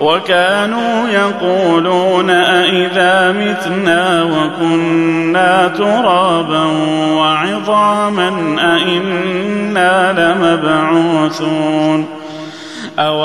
وكانوا يقولون أإذا متنا وكنا ترابا وعظاما أإنا لمبعوثون أو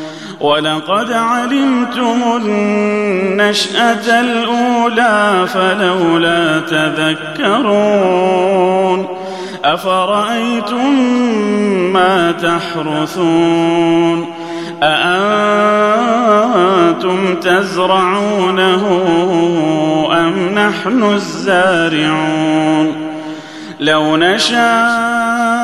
ولقد علمتم النشأة الأولى فلولا تذكرون أفرأيتم ما تحرثون أأنتم تزرعونه أم نحن الزارعون لو نشاء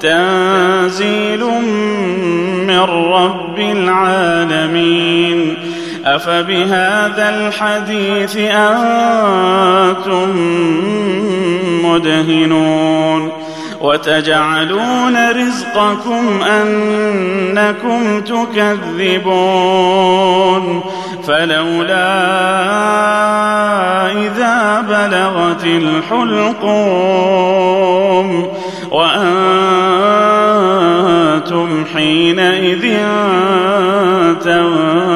تنزيل من رب العالمين. أفبهذا الحديث أنتم مدهنون. وتجعلون رزقكم أنكم تكذبون. فلولا إذا بلغت الحلقوم وأنتم حينئذ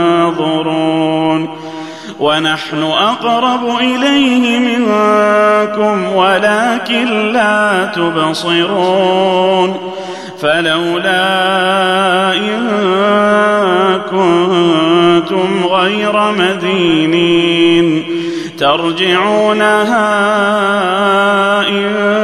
تنظرون ونحن أقرب إليه منكم ولكن لا تبصرون فلولا إن كنتم غير مدينين ترجعونها إن